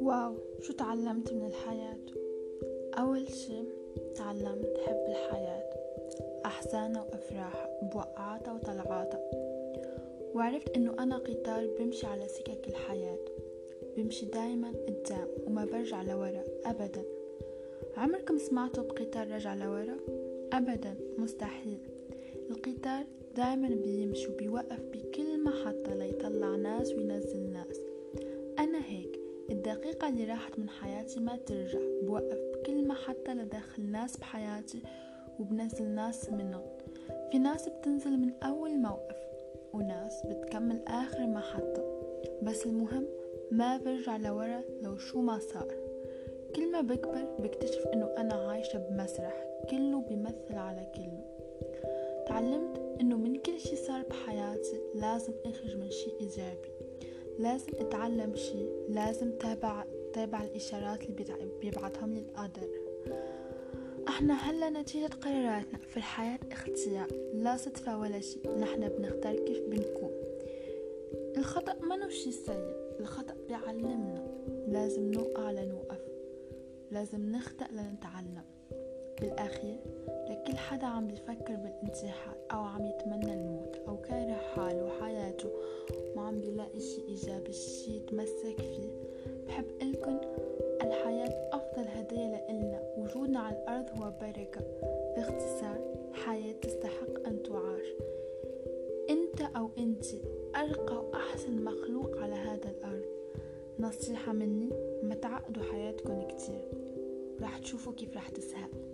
واو شو تعلمت من الحياة؟ أول شي تعلمت حب الحياة أحزانها وأفراحها بوقعاتها وطلعاتها وعرفت إنه أنا قطار بمشي على سكك الحياة بمشي دايما قدام وما برجع لورا أبدا. عمركم سمعتوا بقطار رجع لورا؟ أبدا مستحيل. القطار دايما بيمشي وبيوقف بكل محطة ليطلع ناس وينزل ناس. أنا هيك الدقيقة اللي راحت من حياتي ما ترجع. بوقف بكل محطة لدخل ناس بحياتي وبنزل ناس منهم في ناس بتنزل من أول موقف وناس بتكمل آخر محطة بس المهم ما برجع لورا لو شو ما صار. كل ما بكبر بكتشف إنه أنا عايشة بمسرح كله بيمثل على كله تعلمت لازم أخرج من شي إيجابي. لازم أتعلم شي لازم تابع تابع الإشارات اللي بيبعثهم لي القدر إحنا هلأ نتيجة قراراتنا في الحياة اختيار. لا صدفة ولا شي نحن بنختار كيف بنكون. الخطأ منو شي سيء. الخطأ بيعلمنا. لازم نوقع لنوقف. لازم نخطأ لنتعلم. بالأخير لكل حدا عم بيفكر بالانتحار أو عم يتمنى الموت أو كاره حاله وحياته وما عم بيلاقي شي إيجابي شي يتمسك فيه. بحب إلكن الحياة أفضل هدية لإلنا. وجودنا على الأرض هو بركة. باختصار حياة تستحق أن تعاش. أنت أو أنت أرقى وأحسن مخلوق على هذا الأرض. نصيحة مني ما تعقدوا حياتكم كتير. راح تشوفوا كيف راح تسهل.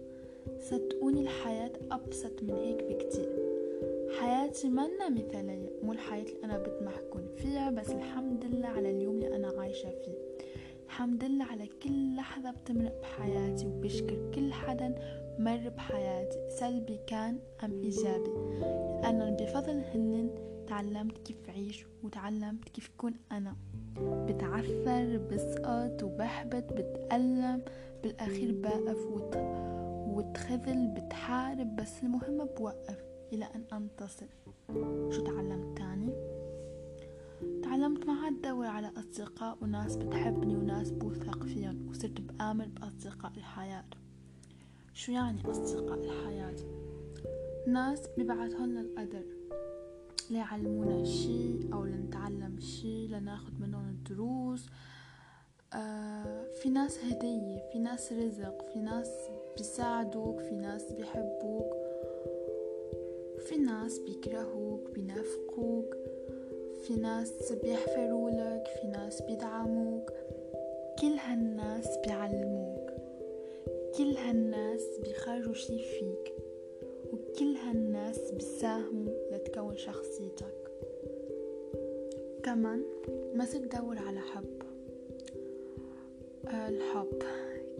صدقوني الحياة أبسط من هيك بكتير. حياتي منا مثالية مو الحياة اللي أنا بطمح كون فيها بس الحمد لله على اليوم اللي أنا عايشة فيه. الحمد لله على كل لحظة بتمرق بحياتي وبشكر كل حدا مر بحياتي. سلبي كان أم إيجابي؟ أنا بفضل هنن تعلمت كيف عيش وتعلمت كيف كون أنا. بتعثر بسقط وبحبط بتألم بالأخير بقف وتخذل بتحارب بس المهم بوقف إلى أن أنتصر شو تعلمت تاني؟ تعلمت ما عاد دور على أصدقاء وناس بتحبني وناس بوثق فيهم وصرت بآمن بأصدقاء الحياة شو يعني أصدقاء الحياة؟ ناس ببعثهن القدر ليعلمونا شي أو لنتعلم شي لناخد منهم الدروس في ناس هدية في ناس رزق في ناس بيساعدوك في ناس بيحبوك في ناس بيكرهوك بينافقوك في ناس بيحفروا لك في ناس بيدعموك. كل هالناس بيعلموك. كل هالناس بيخرجوا شي فيك. وكل هالناس بيساهموا لتكون شخصيتك. كمان ما تدور على حب. الحب.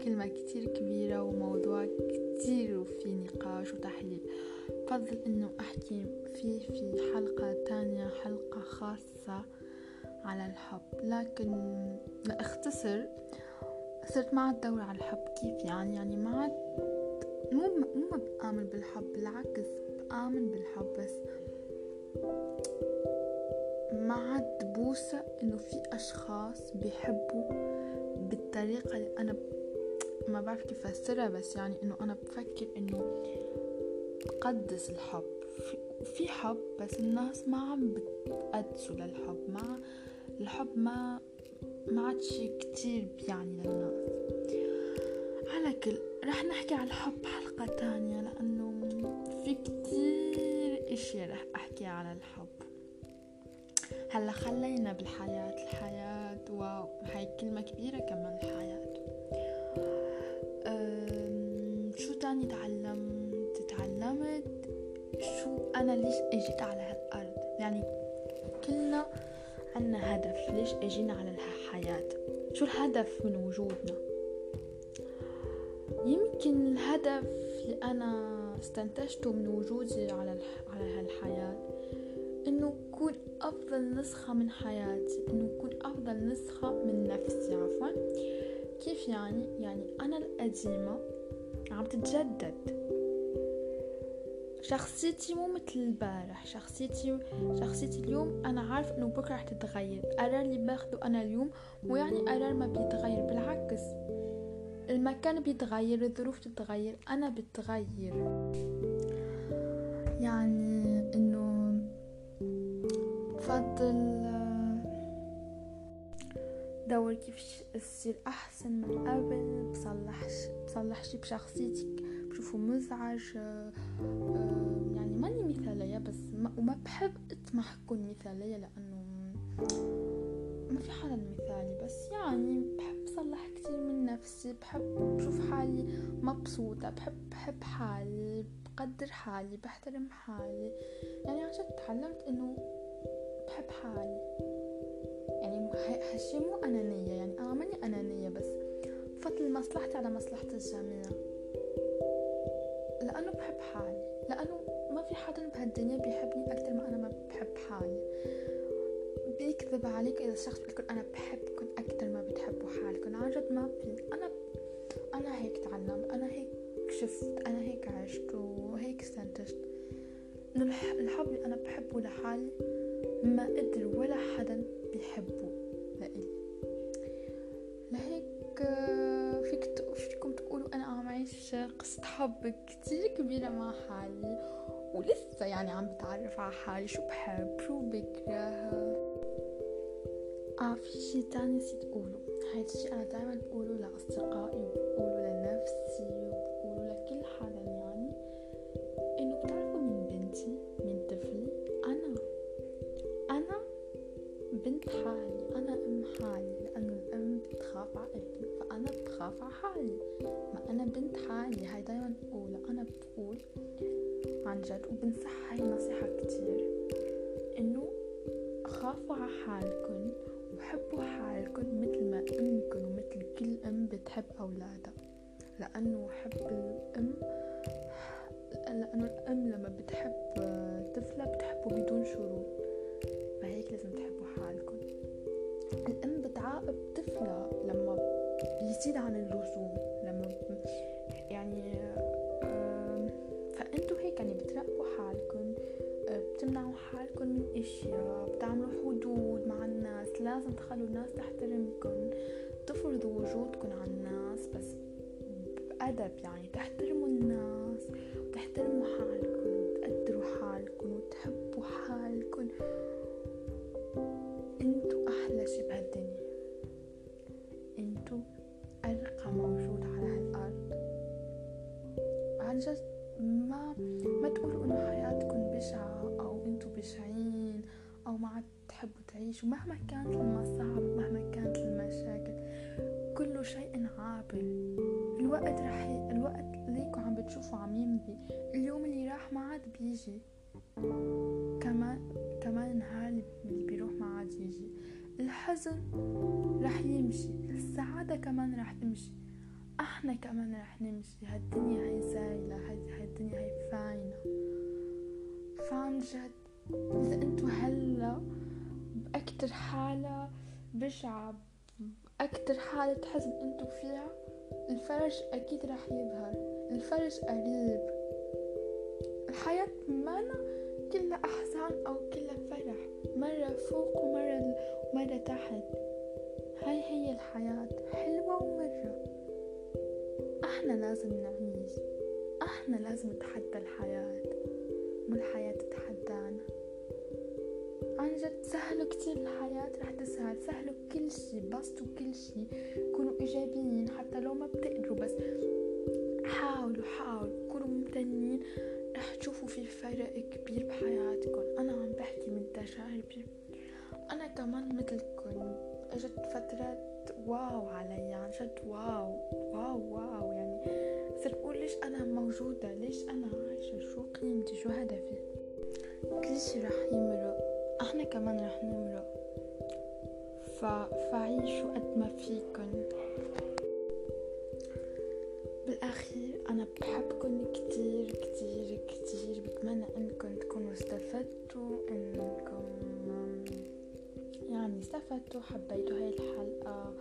كلمة كتير كبيرة وموضوع كتير وفي نقاش وتحليل. بفضل إنه أحكي فيه في حلقة تانية حلقة خاصة على الحب. لكن لاختصر صرت ما عاد دور على الحب. كيف يعني؟ يعني ما عاد مو مو بآمن بالحب. بالعكس بآمن بالحب. بس ما عاد بوثق إنه في أشخاص بيحبوا بالطريقة اللي أنا ما بعرف كيف أفسرها بس يعني إنه أنا بفكر إنه بقدس الحب. في حب بس الناس ما عم بتقدسوا للحب. ما الحب ما ما عاد شي كتير بيعني للناس. على كل رح نحكي على الحب حلقة تانية لأنه في كتير إشي رح أحكي على الحب. هلأ خلينا بالحياة. الحياة واو هاي كلمة كبيرة كمان الحياة شو تاني تعلمت تعلمت شو أنا ليش أجيت على هالأرض؟ يعني كلنا عنا هدف ليش أجينا على الحياة؟ شو الهدف من وجودنا؟ يمكن الهدف اللي أنا استنتجته من وجودي على على هالحياة إنه أفضل نسخة من حياتي إنه كون أفضل نسخة من نفسي عفوا. كيف يعني؟ يعني أنا القديمة عم تتجدد. شخصيتي مو مثل البارح. شخصيتي شخصيتي اليوم أنا عارف إنه بكرة رح تتغير. قرار اللي باخده أنا اليوم مو يعني قرار ما بيتغير بالعكس. المكان بيتغير الظروف تتغير أنا بتغير. يعني بفضل دور كيف تصير احسن من قبل بصلح بصلح شي بشخصيتك بشوفه مزعج يعني ماني مثالية بس ما وما بحب اطمح كون مثالية لأنه ما في حدا مثالي بس يعني بحب صلح كتير من نفسي بحب بشوف حالي مبسوطة بحب بحب حالي بقدر حالي بحترم حالي. يعني عشان تعلمت انه بحب حالي يعني هالشي مو أنانية يعني أنا ماني أنانية بس. فضل مصلحتي على مصلحة الجميع لأنه بحب حالي. لأنه ما في حدا بهالدنيا بيحبني أكتر ما أنا ما بحب حالي. بيكذب عليك إذا الشخص بيقول أنا بحبكم أكتر ما بتحبوا حالكم عن جد ما في أنا أنا هيك تعلمت. أنا هيك شفت. أنا هيك عشت. وهيك استنتجت. إنه الحب اللي أنا بحبه لحالي ما قدر ولا حدا بيحبه. لإلي لهيك فيك فيكم تقولوا أنا عم عيش قصة حب كتير كبيرة مع حالي ولسه يعني عم بتعرف على حالي شو بحب شو بكره. آه في شي تاني نسيت أقوله. هاي الشي أنا دايما بقوله لأصدقائي حالي ما أنا بنت حالي هاي دايما بقولها أنا بقول عن جد وبنصح هاي نصيحة كتير. إنه خافوا على حالكم وحبوا حالكم مثل ما امكم ومثل كل أم بتحب أولادها. لأنه حب الأم لأنه الأم لما بتحب طفلها بتحبه بدون شروط. فهيك لازم تحبوا بيزيد عن اللزوم لما يعني فأنتوا هيك يعني بتراقبوا حالكم بتمنعوا حالكم من إشياء بتعملوا حدود مع الناس لازم تخلوا الناس تحترمكم تفرضوا وجودكم على الناس بس بأدب يعني تحترموا الناس ما عاد تحبوا تعيشوا مهما كانت المصاعب مهما كانت المشاكل كل شيء عابر. الوقت ي... الوقت ليكوا عم بتشوفوا عم يمضي. اليوم اللي راح ما عاد بيجي. كمان كمان النهار اللي بيروح ما عاد يجي. الحزن رح يمشي. السعادة كمان رح تمشي. أحنا كمان رح نمشي. هالدنيا هي زايلة هالدنيا هي فاينة. فعن جد إذا انتو هلأ بأكتر حالة بشعة بأكتر حالة حزن انتو فيها؟ الفرج أكيد رح يظهر. الفرج قريب. الحياة مانا كلها أحزان أو كلها فرح. مرة فوق ومرة مرة تحت. هاي هي الحياة. حلوة ومرة. أحنا لازم نعيش. أحنا لازم نتحدى الحياة. عن جد سهلوا كتير الحياة رح تسهل سهلوا كل شي بسطوا كل شي كونوا إيجابيين حتى لو ما بتقدروا بس حاولوا حاولوا كونوا ممتنين رح تشوفوا في فرق كبير بحياتكم. أنا عم بحكي من تجاربي. أنا كمان مثلكم. إجت فترات wow علي عن جد wow wow wow. يعني صرت بقول ليش أنا موجودة ليش أنا عايشة؟ شو قيمتي؟ شو هدفي؟ كل شي رح يمرق. إحنا كمان رح نمرق. ف... فعيشوا قد ما فيكن. بالأخير أنا بحبكن كتير كتير كتير. بتمنى انكم تكونوا استفدتوا إنكم يعني استفدتوا حبيتوا هاي الحلقة.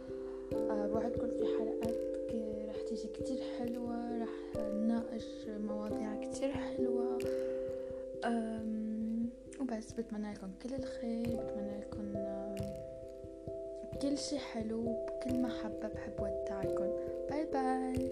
أه في حلقات رح تيجي كتير حلوة. وبس بتمنى لكم كل الخير بتمنى لكم كل شي حلو بكل محبة بحب ودعكم. باي باي.